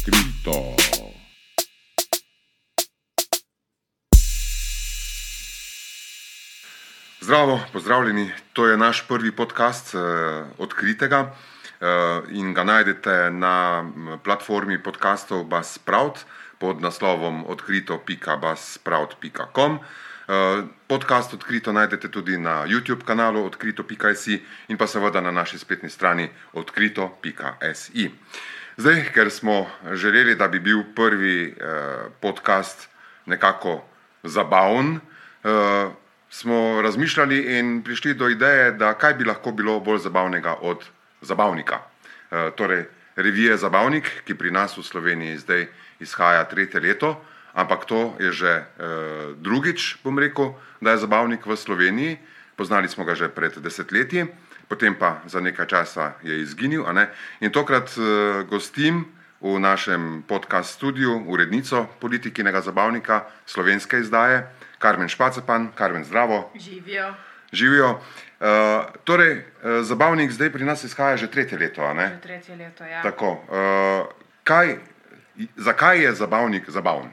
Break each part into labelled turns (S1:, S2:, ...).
S1: odkrito. Zdravo, pozdravljeni. To je naš prvi podcast uh, odkritega uh, in ga najdete na platformi podcastov Buzzsprout pod naslovom odkrito.buzzsprout.com. Uh, podcast odkrito najdete tudi na YouTube kanalu odkrito.si in pa seveda na naši spletni strani odkrito.si. Zdaj, ker smo želeli, da bi bil prvi uh, podcast nekako zabaven, uh, smo razmišljali in prišli do ideje, da kaj bi lahko bilo bolj zabavnega od zabavnika. E, torej, revije Zabavnik, ki pri nas v Sloveniji zdaj izhaja tretje leto, ampak to je že e, drugič, bom rekel, da je zabavnik v Sloveniji. Poznali smo ga že pred desetletji, potem pa za nekaj časa je izginil. ne. In tokrat e, gostim v našem podcast studiu urednico politikinega zabavnika slovenske izdaje, Karmen Špacepan, Karmen Zdravo.
S2: Živijo.
S1: Živijo. Uh, torej, uh, zabavnik zdaj pri nas izhaja že tretje leto.
S2: Že tretje leto, ja.
S1: Tako. Uh, kaj, zakaj je zabavnik zabaven?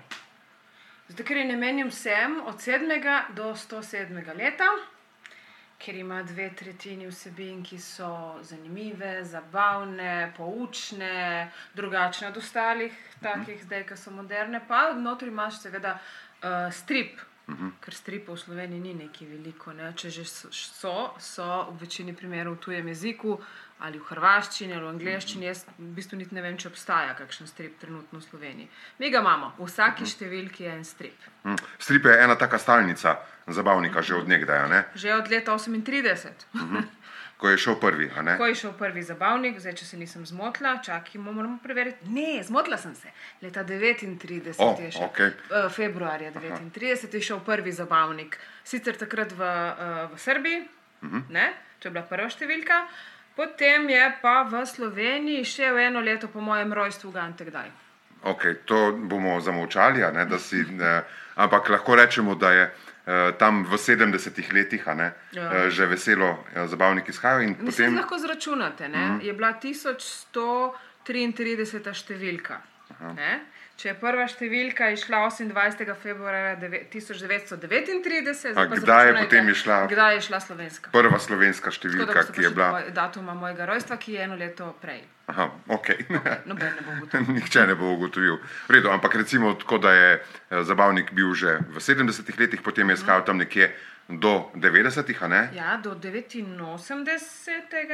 S2: Zato, ker je namenjen vsem od 7. do 107. leta, ker ima dve tretjini vsebin, ki so zanimive, zabavne, poučne, drugačne od ostalih, takih zdaj, ki so moderne. Pa notri imaš seveda uh, strip. Ker stripov v Sloveniji ni neki veliko. Ne? Če že so, so, so v večini primerov v tujem jeziku ali v hrvaščini ali v angleščini. Jaz v bistvu niti ne vem, če obstaja kakšen strip trenutno v Sloveniji. Mi ga imamo, v vsaki številki je en strip.
S1: Hm, Strip je ena taka stalnica zabavnika že od nekdaj, ne?
S2: Že od leta 38.
S1: ko je šel prvi.
S2: Ko je šel prvi zabavnik, zdaj, če se nisem zmotila, čakajmo, moramo preveriti. Ne, zmotila sem se. Leta 39
S1: O,
S2: je šel,
S1: okej.
S2: eh, februarja 39 je šel prvi zabavnik. Sicer takrat v, eh, v Srbiji, ne, to je bila prva številka, potem je pa v Sloveniji še v eno leto po mojem rojstvu Gante kdaj.
S1: Okay, to bomo zamolčali, a ne, da si, eh, ampak lahko rečemo, da je eh, tam v 70-ih letih ne,
S2: Ja.
S1: eh, že veselo eh, zabavnik izhajal. in
S2: Mislim,
S1: Potem,
S2: lahko zračunate. Ne? Je bila 1133 številka. Ne? Če je prva številka išla 28. februarja deve- 1939, zdaj
S1: A kdaj je potem išla-
S2: Kdaj je šla slovenska?
S1: prva slovenska
S2: Tako
S1: številka,
S2: boste
S1: ki je bila.
S2: moj- datuma mojega rojstva, ki je eno leto prej.
S1: Aha, okay.
S2: Noben ne bo ugotovil.
S1: Nihče ne bo ugotovil. V Redu, ampak recimo tako, da je eh, zabavnik bil že v 70-ih letih, potem je izhajal tam nekje do 90-ih, a ne?
S2: Ja, do 89,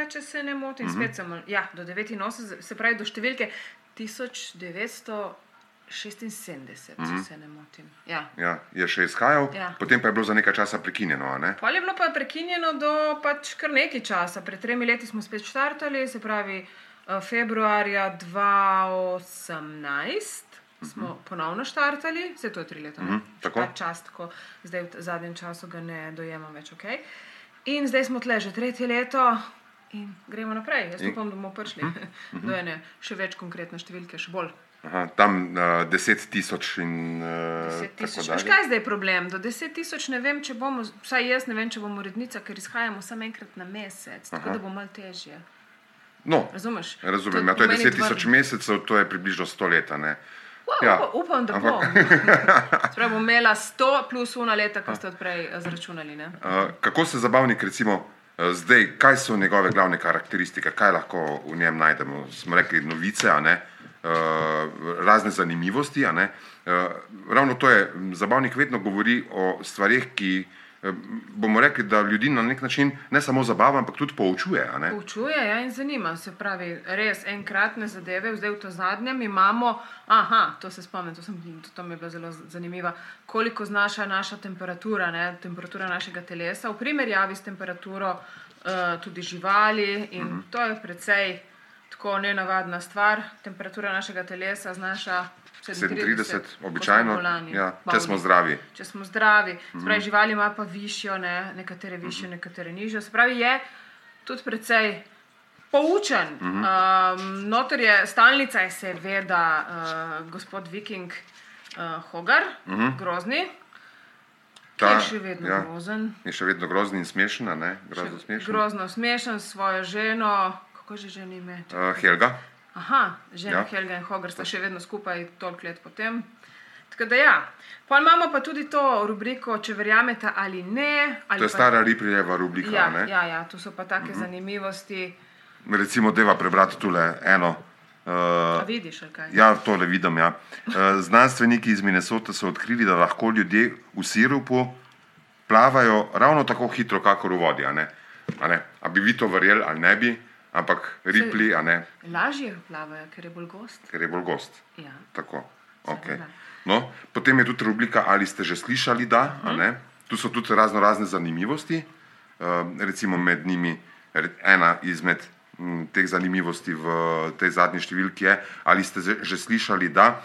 S2: če se ne motim,
S1: Mhm.
S2: spet sem. Ja, do 89, se pravi do številke 1976, če se ne motim. Ja.
S1: Ja, je še izhajal,
S2: Ja.
S1: potem pa je bilo za nekaj časa prekinjeno, ne?
S2: Pol je bilo pa prekinjeno do pač kar nekaj časa. Pred tremi leti smo spet štartali, se pravi eh, februarja 2018 smo ponovno štartali, vse to je tri leta. Uh
S1: Mhm, tako.
S2: Ta čas, ko zdaj v zadnjem času ga ne dojemam več. Okay? In zdaj smo tle že tretje leto. In gremo naprej. Jaz upam, da bomo prišli do ene še več konkretne številke, še bolj.
S1: Aha, tam uh, 10 tisoč in uh,
S2: 10 tisoč.
S1: tako
S2: Veš, kaj je zdaj problem? Do 10 tisoč ne vem, če bomo, vsaj jaz ne vem, če bomo urednica, ker izhajamo samo enkrat na mesec, tako
S1: Aha.
S2: da bo malo težje.
S1: No,
S2: Razumeš?
S1: razumem, ja, to je
S2: pomeni
S1: 10 tisoč mesecev, to je približno 100 let?
S2: Wow,
S1: Ja,
S2: upa, upam, da bo. Sprav bom imela 100 plus una leta, ko ste odprej eh, zračunali. Ne?
S1: Uh, kako se zabavnik, recimo, zdaj, kaj so njegove glavne karakteristike, kaj lahko v njem najdemo? Smo rekli novice, a ne? Uh, razne zanimivosti. Uh, ravno to je, zabavnik vedno govori o stvarih, ki uh, bomo rekli, da ljudi na nek način ne samo zabava, ampak tudi poučuje.
S2: Poučuje ja, in zanima. Se pravi, res enkratne zadeve, zdaj v to zadnjem imamo. Aha, to se spomnim, to, sem, to, to mi je bilo zelo zanimivo. Koliko znaša naša temperatura, ne, temperatura našega telesa v primerjavi s temperaturo uh, tudi živali. In
S1: Mhm.
S2: to je precej tako nenavadna stvar. Temperatura našega telesa znaša
S1: 37,
S2: ko smo
S1: običajno,
S2: bolani,
S1: ja, če smo zdravi.
S2: Če smo zdravi, spravi, živali ima pa višjo, ne, nekatere višjo, nekatere nižjo. Spravi, je tudi precej poučen.
S1: Mhm.
S2: Um, notor je stalnica, je seveda uh, gospod Viking uh, Hogar, grozni, ki je še vedno
S1: ja,
S2: grozen.
S1: je še vedno grozni in smešen, ne? grozno smešen.
S2: Grozno smešen s svojo ženo, kako že ženi ime?
S1: Uh, Helga,
S2: Aha, žena
S1: Ja.
S2: ja. Helga in Hogar sta še vedno skupaj toliko let potem. Tako da ja. Pol imamo pa tudi to rubriko, če verjamete ali ne. Ali
S1: To je
S2: pa,
S1: stara Riprijeva rubrika.
S2: Ja,
S1: ne?
S2: ja, ja, to so pa take uh -huh. zanimivosti.
S1: Recimo, deva prebrati tule eno. Uh,
S2: vidiš,
S1: ja, tole vidim. Ja. Uh, znanstveniki iz Minnesote so odkrili, da lahko ljudje v sirupu plavajo ravno tako hitro, kakor v vodi. A, ne? a, ne? a bi vi to verjeli ali ne bi, ampak Ripley, a ne,
S2: Lažje plavajo, ker je bolj gost.
S1: ker je bolj gost.
S2: Ja.
S1: Tako. Okay. No, potem je tudi rubrika, ali ste že slišali, da. Uh -huh. Tu so tudi razno razne zanimivosti. Uh, recimo med njimi ena izmed m, teh zanimivosti v tej zadnji številki je, ali ste že slišali, da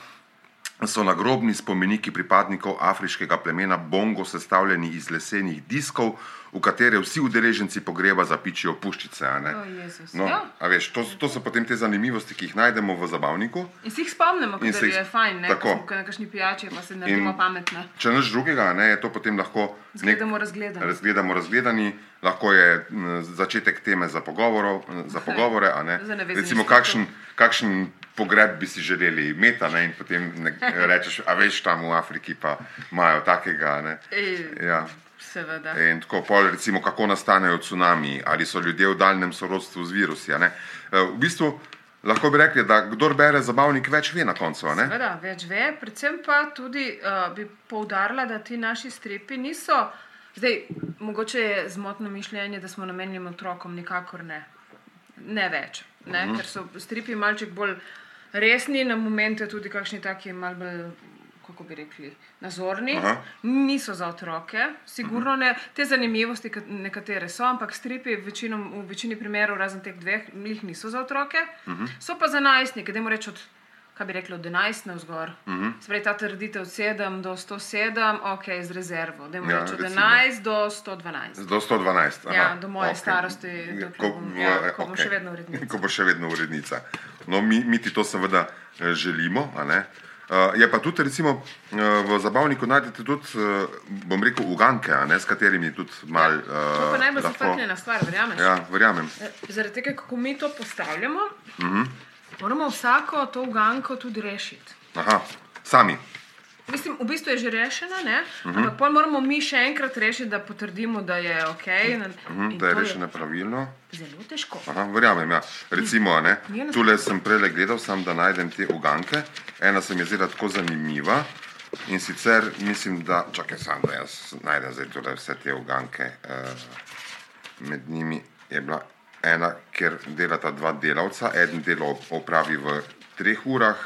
S1: so nagrobni spomeniki pripadnikov afriškega plemena Bongo sestavljeni iz lesenih diskov, v katere vsi udeleženci pogreba zapičijo puščice. a ne?
S2: O, Jezus.
S1: No,
S2: Ja.
S1: a veš, to, to so potem te zanimivosti, ki jih najdemo v zabavniku.
S2: In si jih spomnimo, ker
S1: jih-
S2: je fajn, ne?
S1: tako.
S2: ko na kakšni pijači, pa se naredimo pametne.
S1: Če nič drugega, ne, je to potem lahko
S2: Zgledamo razgledano.
S1: razgledamo razgledani, lahko je m, začetek teme za, za pogovore. ne. Recimo, kakšen, kakšen pogreb bi si želeli imeti, ne, in potem ne, rečeš, a veš, tam v Afriki pa imajo takega. Ne.
S2: E,
S1: Ja.
S2: Seveda.
S1: In tako, pol, recimo, kako nastanejo cunami, ali so ljudje v daljnem sorodstvu z virusi. E, V bistvu lahko bi rekli, da kdor bere zabavnik, več ve na koncu. ne.
S2: Seveda, več ve, predvsem pa tudi uh, bi poudarila, da ti naši stripi niso. Zdaj, mogoče je zmotno mišljenje, da smo namenjeni otrokom, nikakor ne. Ne več, ne? Uh -huh. ker so stripi malček bolj resni, na momente tudi kakšni taki mal bolj. Kako bi rekli, nazorni,
S1: Aha.
S2: niso za otroke, sigurno ne. Te zanimivosti, kat- nekatere so, ampak stripi večinom, v večini primerov, razen teh dveh, jih niso za otroke. So pa za najstnike, da moram reči od kaj bi rekli, od 11 na vzgor. Uh -huh. Spravi ta trditev od 7 do 107, ok, z rezervo. Da
S1: Ja,
S2: ja, reči od
S1: recimo.
S2: 11 do 112.
S1: Do 112. aha,
S2: Ja, do moje
S1: okej.
S2: starosti, dokler bom- ja, ko bom še vedno urednica.
S1: Ko bo še vedno urednica. No, mi, mi ti to seveda eh, želimo. a ne. Uh, je pa tudi, recimo, uh, v zabavniku najdete tudi, uh, bom rekel, uganke, ne, s katerimi tudi malo.
S2: Ja, To je najbolj
S1: lahko-
S2: zafrknjena stvar, verjameš?
S1: Ja, verjamem.
S2: Zaradi tega, kako mi to postavljamo, uh
S1: Mhm.
S2: -huh. Moramo vsako to uganko tudi rešiti.
S1: Aha, sami.
S2: Mislim, v bistvu je že rešena, ne?
S1: Mhm.
S2: Uh -huh. ampak pol moramo mi še enkrat rešiti, da potrdimo, da je ok. In,
S1: Mhm,
S2: in
S1: da je rešena pravilno.
S2: Zelo težko.
S1: Aha, verjamem, ja. Recimo, ne, tule sem prej gledal, sam, da najdem te uganke. Ena se mi je zdela tako zanimiva. In sicer mislim, da, čakaj, sam, da jaz najdem zdaj tule vse te uganke. Uh, med njimi je bila ena, kjer delata dva delavca. En delo opravi v treh urah,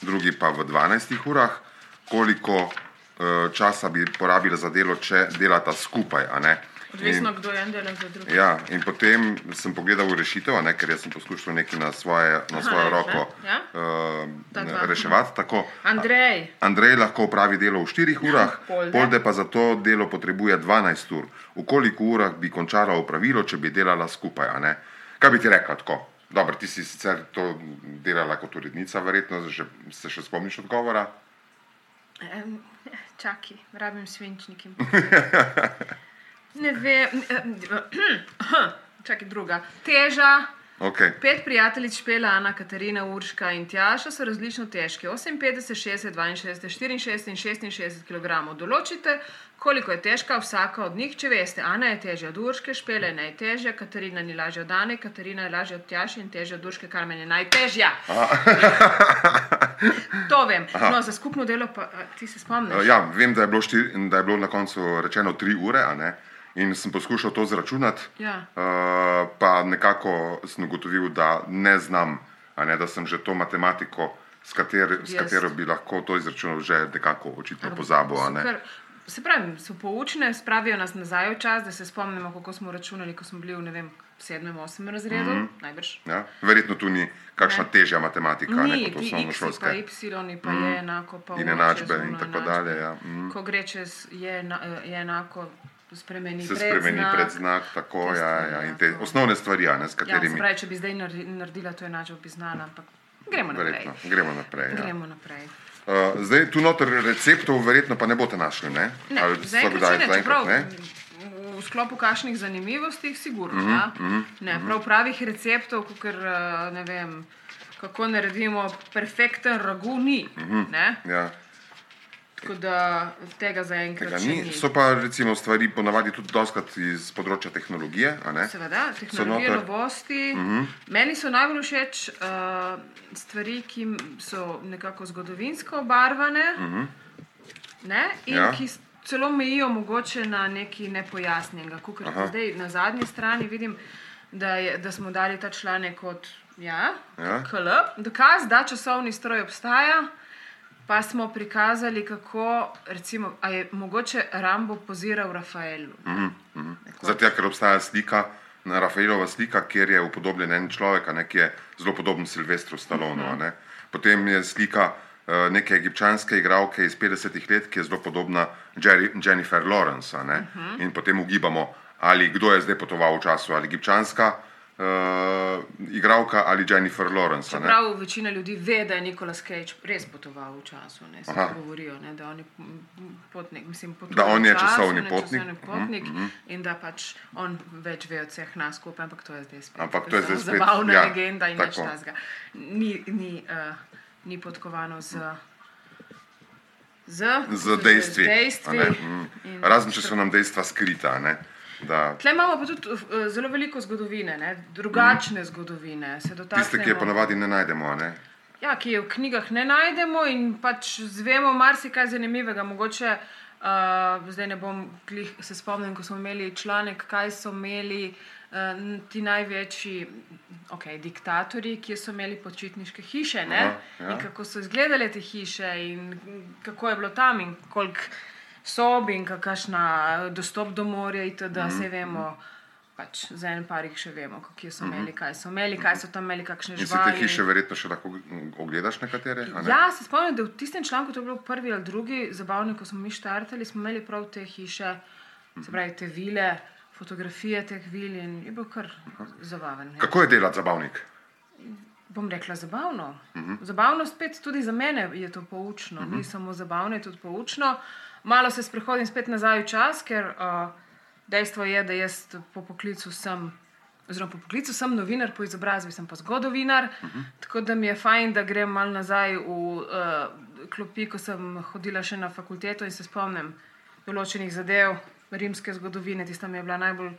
S1: drugi pa v 12 urah. Koliko uh, časa bi porabila za delo, če delata skupaj, ne?
S2: Odvisno, kdo je en delal za drugega.
S1: Ja, in potem sem pogledal rešitev, a ne, ker sem poskušal nekaj na, svoje, na
S2: Aha,
S1: svojo
S2: ja,
S1: roko
S2: ja. Ta
S1: uh,
S2: dva.
S1: reševati. Tako.
S2: Andrej,
S1: Andrej lahko opravi delo v 4 urah,
S2: Polde.
S1: Polde pa za to delo potrebuje 12 ur. V koliko urah bi končala opravilo, če bi delala skupaj? ne? Kaj bi ti rekla tako? Dobro, ti si sicer to delala kot urednica, verjetno že, se še spomniš odgovora.
S2: em, čakaj, rabim svinčnik. in- Ne vem, čakaj, druga. Teža.
S1: Okay.
S2: Pet prijateljic Špela, Ana, Katarina, Urška in Tjaša so različno težke. 58, 60, 62, 64 in 66 kg. Določite, koliko je težka vsaka od njih, če veste. Ana je težja od Urške, Špela je najtežja, Katarina ni lažja od Ane, Katarina je lažja od Tjaše in težja od Urške, kar meni je najtežja. to vem. No, za skupno delo pa ti se spomniš.
S1: Ja, vem, da je, bilo štir, da je bilo na koncu rečeno 3 ure, a ne? In sem poskušal to zračunati.
S2: Ja.
S1: Uh, pa nekako sem ugotovil, da ne znam, ne, da sem že to matematiko, s, kater, s
S2: Jaz.
S1: katero bi lahko to izračunal, že nekako očitno pozabil. ne.
S2: Se pravi, so poučne, spravijo nas nazaj v čas, da se spomnimo, kako smo računali, ko smo bili v ne vem, sedmem, osmem razredu, mm
S1: Mhm.
S2: -hmm. najbrž.
S1: Ja? Verjetno tu ni kakšna
S2: Ne.
S1: težja matematika, ne
S2: Ni,
S1: kot
S2: ti x, pa
S1: osnovnošolska.
S2: y, pa je enako, pa
S1: In enačbe in tako dalje, ja, mhm.
S2: Ko gre čez je, ena, je enako, spremeni
S1: Se
S2: predznak.
S1: spremeni predznak, tako
S2: Te
S1: ja,
S2: stvari,
S1: ja,
S2: ja,
S1: in te
S2: to.
S1: osnovne stvari, a ne, s
S2: Ja,
S1: katerimi.
S2: pravi, če bi zdaj naredi- naredila to enačbo, bi znala, ampak gremo naprej.
S1: Verjetno. Gremo naprej. Ja.
S2: Gremo naprej.
S1: Uh, zdaj, tu noter receptov verjetno pa ne boste našli, ne?
S2: Ne,
S1: Ali so
S2: zaenkrat
S1: kdaj, zaenkrat
S2: čeprav
S1: ne?
S2: v sklopu kakšnih zanimivosti, sigurno.
S1: Mhm,
S2: ja. ne, prav pravih receptov, kot ne vem. kako naredimo perfekten ragu, ni. ne.
S1: Ja,
S2: Tako da tega zaenkrat
S1: tega ni.
S2: ni.
S1: So pa recimo stvari ponavadi tudi doskrat iz področja tehnologije.
S2: Seveda, tehnologije,
S1: noter.
S2: novosti. Uh -huh. Meni so najbolj všeč uh, stvari, ki so nekako zgodovinsko obarvane uh -huh. ne, in
S1: Ja.
S2: ki celo mejijo mogoče na nekaj nepojasnjenega. Kukor zdaj na zadnji strani vidim, da, je, da smo dali ta članek kot ja,
S1: Ja.
S2: KL, dokaz, da časovni stroj obstaja. Pa smo prikazali, kako recimo, je mogoče Rambo poziral Rafaelu.
S1: Mhm. Zato, ker obstaja slika, Rafaelova slika, kjer je upodobljen en človek, ne, ki je zelo podoben Silvestru Stallonu. a ne. Potem je slika eh, neke egipčanske igralke iz 50-ih let, ki je zelo podobna Jerry, Jennifer Lawrence. a ne. In potem ugibamo, ali kdo je zdaj potoval v času, ali egipčanska uh, igralka ali Jennifer Lawrence.
S2: Čeprav večina ljudi ve, da je Nikolaus Cage res potoval v času, ne se govorijo, ne, da on je mm, potnik, mislim,
S1: Da on je
S2: času,
S1: časovni
S2: ne,
S1: potnik.
S2: časovni potnik in da pač on več ve od vseh nas skupaj, ampak to je zdaj spet.
S1: Ampak to je zdaj spet,
S2: zabavna
S1: ja,
S2: legenda in več tazga. Ni, ni, uh, ni podkovano z. Z,
S1: Z dejstvi.
S2: z dejstvi.
S1: Mm. Razen, če so nam dejstva skrita. ne. Da,
S2: Tle imamo pa tudi uh, zelo veliko zgodovine, ne? drugačne zgodovine. Se
S1: tiste, ki je ponavadi ne najdemo. Ne.
S2: Ja, ki je v knjigah ne najdemo in pač zvemo marsikaj zanimivega. Mogoče uh, zdaj ne bom glih, se spomnil, ko smo imeli članek, kaj so imeli uh, ti največji okay, diktatorji, ki so imeli počitniške hiše.
S1: Aha, ja.
S2: In kako so izgledale te hiše in kako je bilo tam in koliko sob in kakšna dostop do morja itd. Mm -hmm. Se vemo. Pač za en par jih še vemo, kako so imeli, kaj so imeli, kaj so tam imeli, kakšne
S1: In
S2: živali.
S1: te hiše verjetno še lahko ogledaš nekatere? ne?
S2: Ja, se spomnim, da v tistem članku, to je bil prvi ali drugi zabavni, ko smo mi štartali, smo imeli prav te hiše, se pravi te vile, fotografije teh vil in je bil kar zabaven. Ja.
S1: Kako je delati zabavnik?
S2: Bom rekla zabavno. Uh
S1: Mhm.
S2: -huh. Zabavno spet tudi za mene je to poučno, uh -huh. ni samo zabavno, je tudi poučno. Malo se sprehodim spet nazaj v čas, ker uh, dejstvo je, da jaz po poklicu sem. Oziroma, po poklicu sem novinar, po izobrazbi sem pa zgodovinar, uh -huh. tako da mi je fajn, da grem malo nazaj v uh, klopi, ko sem hodila še na fakulteto in se spomnim določenih zadev rimske zgodovine, tista mi je bila najbolj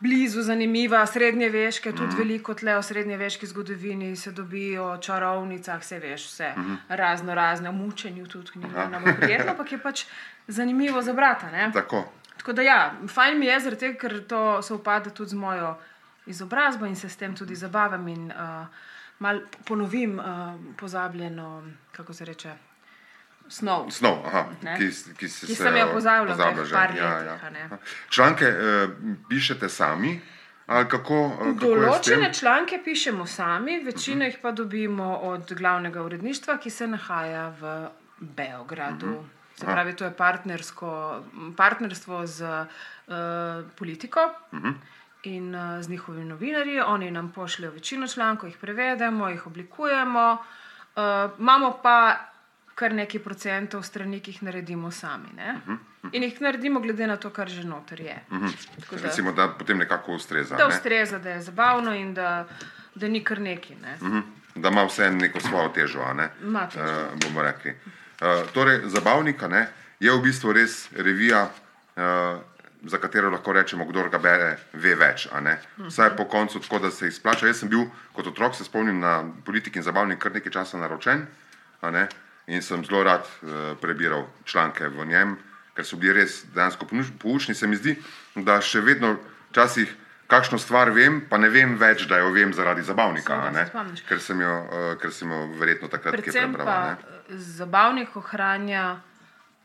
S2: blizu, zanimiva, srednjeveške, tudi mm. veliko tle o srednjeveški zgodovini se dobi o čarovnicah, vse veš, vse mm -hmm. razno razne, o mučenju tudi, ni bilo najbolj prijetno, ampak je pač zanimivo za brata. Ne?
S1: Tako.
S2: Tako da ja, fajn mi je, tega, ker to se upada tudi z mojo izobrazbo in se s tem tudi zabavam in uh, mal ponovim uh, pozabljeno, kako se reče, snov.
S1: Snov, aha,
S2: Ne.
S1: ki, ki, si
S2: Ki
S1: se
S2: sem jo pozabila teh
S1: že.
S2: par
S1: Ja,
S2: letih,
S1: ja. Članke eh, pišete sami? Kako, eh, kako?
S2: Določene članke pišemo sami, večino jih pa dobimo od glavnega uredništva, ki se nahaja v Beogradu. Se pravi, to je partnerstvo z uh, politiko in uh, z njihovimi novinarji. Oni nam pošljajo večino člankov, jih prevedemo, jih oblikujemo. Uh, imamo pa kar nekaj procentov strani, ki jih naredimo sami. Ne? In jih naredimo glede na to, kar že noter je. Tako da-
S1: Recimo, da potem nekako ustreza.
S2: da
S1: ne?
S2: ustreza, da je zabavno in da, da ni kar neki. Ne?
S1: Mhm. Da ima vse neko svojo težo. ne?
S2: Ima težo.
S1: Eh, bomo rekli. Uh, torej, zabavnika ne, je v bistvu res revija, uh, za katero lahko rečemo, kdo ga bere, ve več. Vsaj po koncu tako, da se izplača. Jaz sem bil kot otrok, se spomnim na politik in zabavnik kar nekaj časa naročen ne, in sem zelo rad uh, prebiral članke v njem, ker so bili res dejansko poučni. Se mi zdi, da še vedno včasih. Kakšno stvar vem, pa ne vem več, da jo vem zaradi zabavnika,
S2: se
S1: ker sem jo, uh, ker sem jo verjetno takrat prebral.
S2: eh, zabavnik ohranja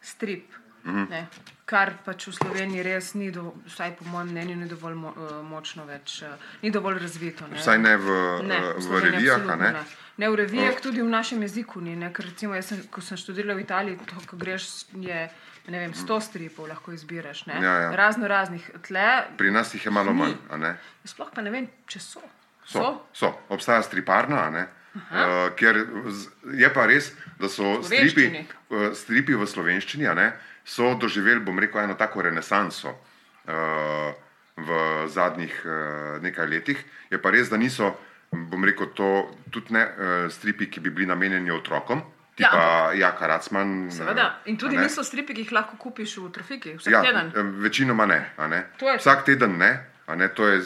S2: strip.
S1: Mhm.
S2: Ne, kar pač v Sloveniji res ni, do, vsaj po mojem mnenju, ni dovolj mo, eh, močno več, eh, ni dovolj razvito. Ne.
S1: Vsaj ne v,
S2: Ne,
S1: eh, v
S2: Sloveniji
S1: revijah. Ne?
S2: Ne. ne, v revijah, tudi v našem jeziku ni. Ne? Ker recimo, sem, ko sem študirala v Italiji, to, ko greš, je ne vem, 100 stripov lahko izbiraš. Ne?
S1: Ja, ja.
S2: Razno raznih tle,
S1: Pri nas jih je malo manj. a ne.
S2: sploh pa ne vem, če so.
S1: So, so. Obstaja striparna, ne, uh, kjer z- je pa res, da so stripi, uh, stripi v slovenščini ne, so doživeli, bom rekel, eno tako renesanso uh, v zadnjih uh, nekaj letih. Je pa res, da niso bom rekel, to tudi ne uh, stripi, ki bi bili namenjeni otrokom,
S2: Ja,
S1: tipa Jaka Racman.
S2: Seveda. In tudi niso stripi, ki jih lahko kupiš v trafiki vsak
S1: Ja,
S2: teden.
S1: večinoma ne. ne. Vsak teden ne, ne. To je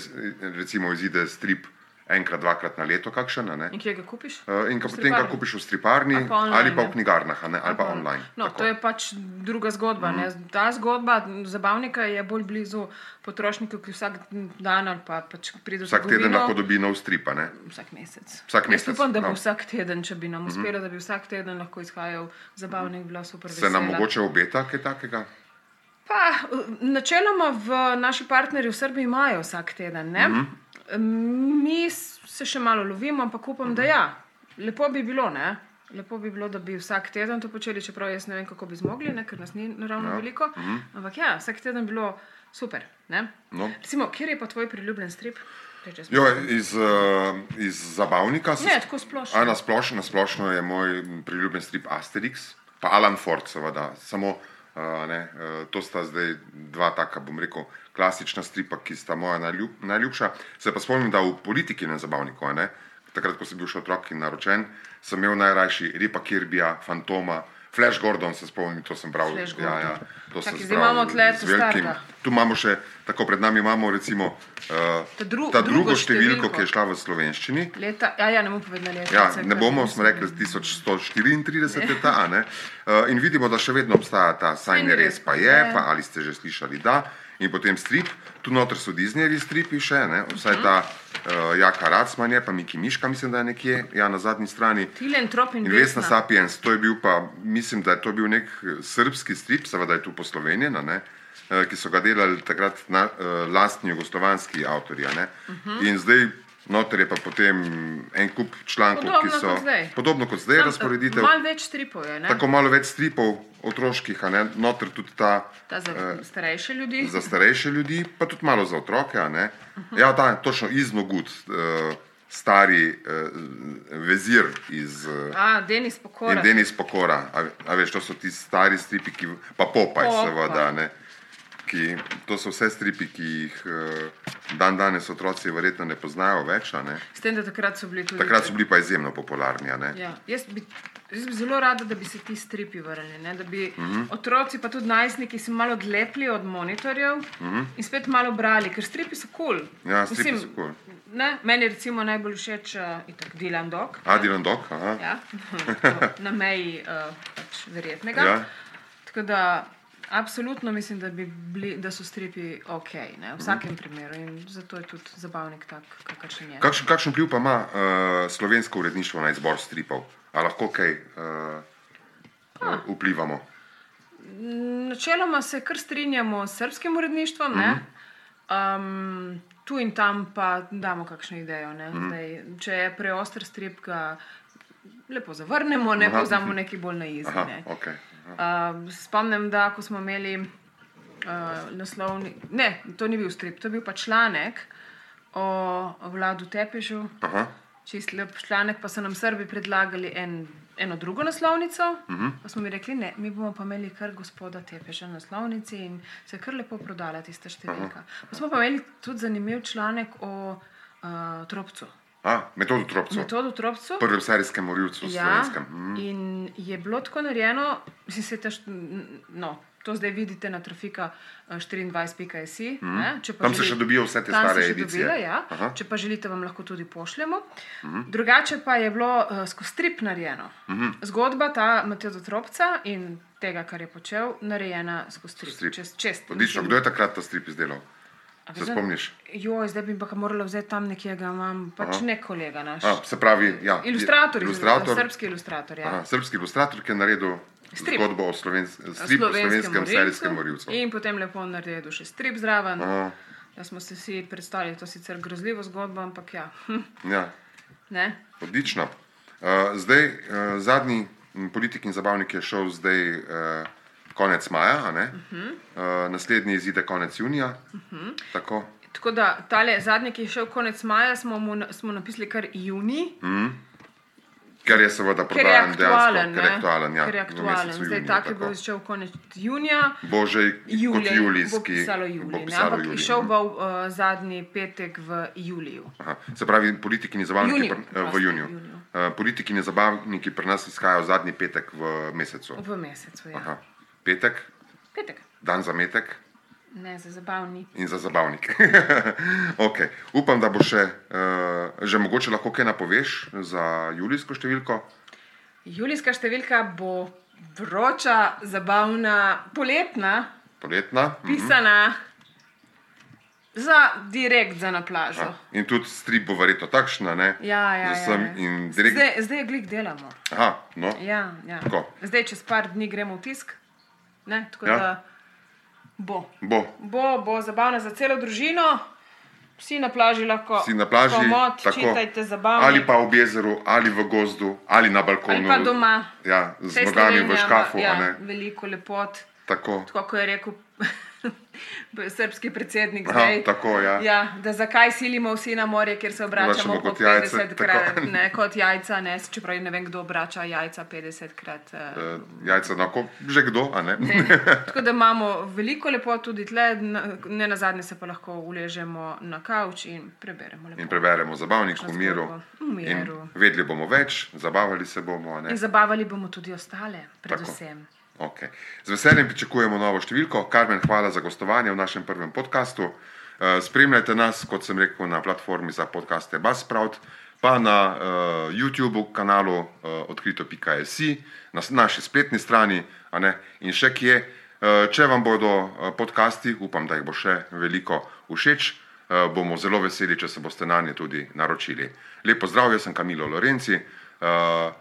S1: recimo izide strip enkrat, dvakrat na leto, kakšen. ne.
S2: In kje ga kupiš?
S1: Eh, In ga potem ga kupiš v striparni
S2: Ali pa online,
S1: ali pa v
S2: ne.
S1: knjigarnah, ne, ali pa online.
S2: No,
S1: tako. Mhm.
S2: to je pač druga zgodba. Mm. Ta zgodba zabavnika je bolj blizu potrošniku, ki vsak dan ali pa pač pride
S1: Vsak teden
S2: trgovino.
S1: lahko dobi nov strip. ne.
S2: Vsak mesec.
S1: Vsak
S2: Jaz
S1: mesec,
S2: upam, da bo
S1: no.
S2: vsak teden, če bi nam uspelo, da bi vsak teden lahko izhajal zabavnik, bila super.
S1: Se nam
S2: vesela.
S1: mogoče obeta kaj takega?
S2: Pa, načeloma v naši partnerji v Srbiji imajo vsak teden. Mm
S1: Mhm.
S2: -hmm. Mi se še malo lovimo, ampak upam, da ja. Lepo bi bilo, ne? Lepo bi bilo, da bi vsak teden to počeli, čeprav jaz ne vem, kako bi zmogli, ne? ker nas ni naravno ja. veliko. Mm -hmm. Ampak ja, vsak teden bi bilo super. Ne?
S1: No.
S2: Recimo, kjer je pa tvoj priljubljen strip?
S1: Jo, iz, uh, iz zabavnika. se-
S2: Ne, tako splošno.
S1: A, na, splošno, na splošno je moj priljubljen strip Asterix, pa Alan Ford, seveda. Samo ne, uh, to sta zdaj dva taka, bom rekel, klasična stripa, ki sta moja najljub, najljubša. Se pa spomnim, da v politiki na zabavniku, ne, takrat, ko sem bil še otrok in naročen, sem imel najrajši Ripa Kirbija, Fantoma. Flash Gordon se spomnim, to sem bral. Ja, ja, to sem zbral
S2: imamo tle
S1: z velikim. Tu imamo še, tako pred nami imamo recimo uh,
S2: Ta dru-
S1: ta
S2: drugo
S1: drugo številko,
S2: številko.
S1: ki je šla v slovenščini.
S2: Leta, ja, ja, ne bomo povedali leta.
S1: Ja, ne bomo, smo rekli, 1134 je ta, ne. Uh, in vidimo, da še vedno obstaja ta, saj ne res pa je, pa ali ste že slišali, da. In potem strip, tu noter so Disneyjevi stripi še, ne, vsaj ta uh, Jaka Racman je, pa Miki Miška, mislim, da je nekje, ja, na zadnji strani.
S2: Tilen trop in
S1: In Vesna
S2: Vesna.
S1: Sapiens, to je bil pa, mislim, da je to bil nek eh, srbski strip, seveda je tu poslovenjen, ne, eh, ki so ga delali takrat na, uh, lastni jugoslovanski avtorji. ne.
S2: Mhm.
S1: Uh -huh. In zdaj noter je pa potem en kup člankov,
S2: Podobno
S1: ki so
S2: kot zdaj.
S1: podobno kot zdaj razporeditev.
S2: Malo več stripov je, ne?
S1: Tako malo več stripov otroških, noter tudi ta
S2: Ta za
S1: eh,
S2: starejše ljudi.
S1: za starejše ljudi, pa tudi malo za otroke. a ne. Ja, ta, točno izmogud, uh, stari uh, vezir iz. Uh,
S2: A, Denis Pokora.
S1: Denis Pokora, a, a veš, to so ti stari stripi, ki, pa Popaj,
S2: Popaj.
S1: seveda. Ne, ki, to so vse stripi, ki jih uh, dan danes otroci verjetno ne poznajo več. a Ne.
S2: S tem, da takrat so bili tudi.
S1: Takrat so bili pa izjemno popularni. a.
S2: Ja, jaz, bi, jaz bi zelo rada, da bi se ti stripi vrnili. Ne? Da bi uh
S1: Mhm.
S2: -huh. otroci, pa tudi najstniki, se malo odlepili od monitorjev uh -huh. in spet malo brali, ker stripi so kul. Cool.
S1: Mhm. Ja, stripi so kul.
S2: Ne, meni je recimo najbolj všeč uh, Dylan Dog.
S1: Adilan Dog, aha.
S2: Ja, na meji uh, pač verjetnega.
S1: Ja.
S2: Tako da absolutno mislim, da, bi bili, da so stripi ok, ne, v vsakem primeru in zato je tudi zabavnik tak, kakršen je.
S1: Kakšen, kakšen vpliv pa ima uh, slovensko uredništvo na izbor stripov? A lahko kaj uh, uh, vplivamo?
S2: Načeloma se kar strinjamo s srpskim uredništvom, mm -hmm. um, tu in tam pa damo kakšno idejo. Mm -hmm. Zdaj, če je preoster strip, ga lepo zavrnemo, ne pa vzamemo neki bolj na.
S1: Aha,
S2: ne.
S1: okay.
S2: Uh, spomnim, da ko smo imeli uh, naslovni, ne, to ni bil strip, to je bil pa članek o vladu Tepežu.
S1: Aha.
S2: Čist lep članek, pa so nam Srbi predlagali en, eno drugo naslovnico. Uh -huh. Pa smo mi rekli, ne, mi bomo pa imeli kar gospoda Tepeža na naslovnici in se je kar lepo prodala tista številka. Pa smo pa imeli tudi zanimiv članek o uh, tropcu.
S1: A, metodo tropcev.
S2: Metodu tropcu.
S1: Prvem serijskem morilcu ja. Slovenskem. Mhm.
S2: in je bilo tako narejeno, mislim, se te, no, to zdaj vidite na trafika eh, 24.si. Mm.
S1: Tam se še dobijo vse te stare edicije.
S2: Dobile, ja.
S1: Aha.
S2: Če pa želite, vam lahko tudi pošljemo. Mm. Drugače pa je bilo uh, skozi strip narejeno. Mm. Zgodba ta Mateo Tropca in tega, kar je počel, narejena skozi strip.
S1: Strip.
S2: Čez, čez,
S1: Odlično, kdo je takrat ta strip izdelal? Se
S2: veste,
S1: spomniš?
S2: Joj, zdaj bi pa morala vzeti tam nekje, ga imam, pač
S1: Aha.
S2: ne kolega naš.
S1: A, se pravi, ja,
S2: Ilustrator,
S1: ilustrator.
S2: srpski ilustrator. Ja.
S1: Aha, srpski ilustrator, ki je naredil
S2: Strip.
S1: zgodbo o slovens strip, o slovenskem serijskem morilcu.
S2: In potem lepo naredil še strip zraven.
S1: Aha.
S2: Da smo si predstavljali, to je sicer grozljivo zgodbo, ampak ja.
S1: Ja,
S2: ne?
S1: odlično. Uh, zdaj, uh, zadnji politik in zabavnik je šel zdaj uh, konec maja, ne?
S2: Mhm.
S1: uh -huh. uh, naslednji izide konec junija. Uh -huh. Tako.
S2: Tako da tale zadnji, ki je šel konec maja, smo, mu, smo napisali kar juni.
S1: Mhm. Ker je seveda prodajen dejansko, ker je aktualen. Ja,
S2: ker je aktualen. Zdaj
S1: juniju,
S2: tak je bil začel konec junija.
S1: Bo že kot
S2: Julij,
S1: julijski.
S2: bo pisalo Julij,
S1: bo
S2: ne,
S1: pisalo
S2: ampak
S1: julij,
S2: šel
S1: ne.
S2: bo uh, zadnji petek v juliju.
S1: Aha. Se pravi, politiki in zabavniki
S2: Juniju,
S1: pr, eh, v juniju.
S2: juniju.
S1: Uh, politiki in zabavniki pri nas izhajajo zadnji petek v mesecu.
S2: V mesecu, ja.
S1: Aha. Petek,
S2: Petek.
S1: dan za metek
S2: Ne, za zabavni.
S1: in za zabavnike. okay. Upam, da bo še, uh, že mogoče lahko kaj napoveš za julijsko številko.
S2: Julijska številka bo vroča, zabavna, poletna,
S1: Poletna. Mhm.
S2: pisana za direkt za na plažo.
S1: Aha. In tudi strip bo verjetno takšna, ne?
S2: Ja, ja,
S1: Z vsem
S2: ja, ja.
S1: Direkt...
S2: Zdaj, zdaj glik delamo.
S1: Aha, no.
S2: Ja, ja.
S1: Tako.
S2: Zdaj, čez par dni gremo v tisk. Ne, tako
S1: Ja.
S2: da bo.
S1: Bo.
S2: Bo, bo zabavna za celo družino, vsi na plaži lahko.
S1: Si na plaži,
S2: komot,
S1: tako,
S2: čitajte zabavno.
S1: ali pa v jezeru, ali v gozdu, ali na balkonu.
S2: ali pa doma.
S1: Ja, z
S2: Saj
S1: nogami v škafu,
S2: ja? Veliko lepot.
S1: Tako.
S2: Tako kot je rekel srpski predsednik
S1: Aha,
S2: zdaj.
S1: tako, ja.
S2: Ja, da zakaj silimo vsi na morje, ker se obračamo
S1: Obračamo
S2: po
S1: kot jajce,
S2: 50 krat,
S1: tako.
S2: ne kot jajca, ne, čeprav ne vem, kdo obrača jajca 50 krat. eh,
S1: Uh, jajca, no, ko, že kdo, a ne?
S2: Ne. Tako da imamo veliko lepot tudi tle, ne na zadnje se pa lahko uležemo na kavč in preberemo lepo.
S1: In preberemo zabavnik v miru.
S2: V miru.
S1: Vedeli bomo več, zabavali se bomo. Ne?
S2: In zabavali bomo tudi ostale, predvsem.
S1: Okay. Z veseljem pričakujemo novo številko. Karmen, hvala za gostovanje v našem prvem podkastu. Eh, Spremljajte nas, kot sem rekel, na platformi za podkaste Buzzsprout, pa na uh, YouTube kanalu uh, odkrito.js, na naši spletni strani, ne, in še kje. Uh, če vam bodo podcasti, upam, da jih bo še veliko všeč, uh, bomo zelo veseli, če se boste na nje tudi naročili. Lepo zdrav, jaz sem Kamilo Lorenci. Uh,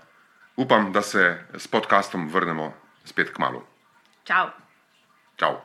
S1: upam, da se s podkastom vrnemo spet k malu.
S2: Čau!
S1: Čau!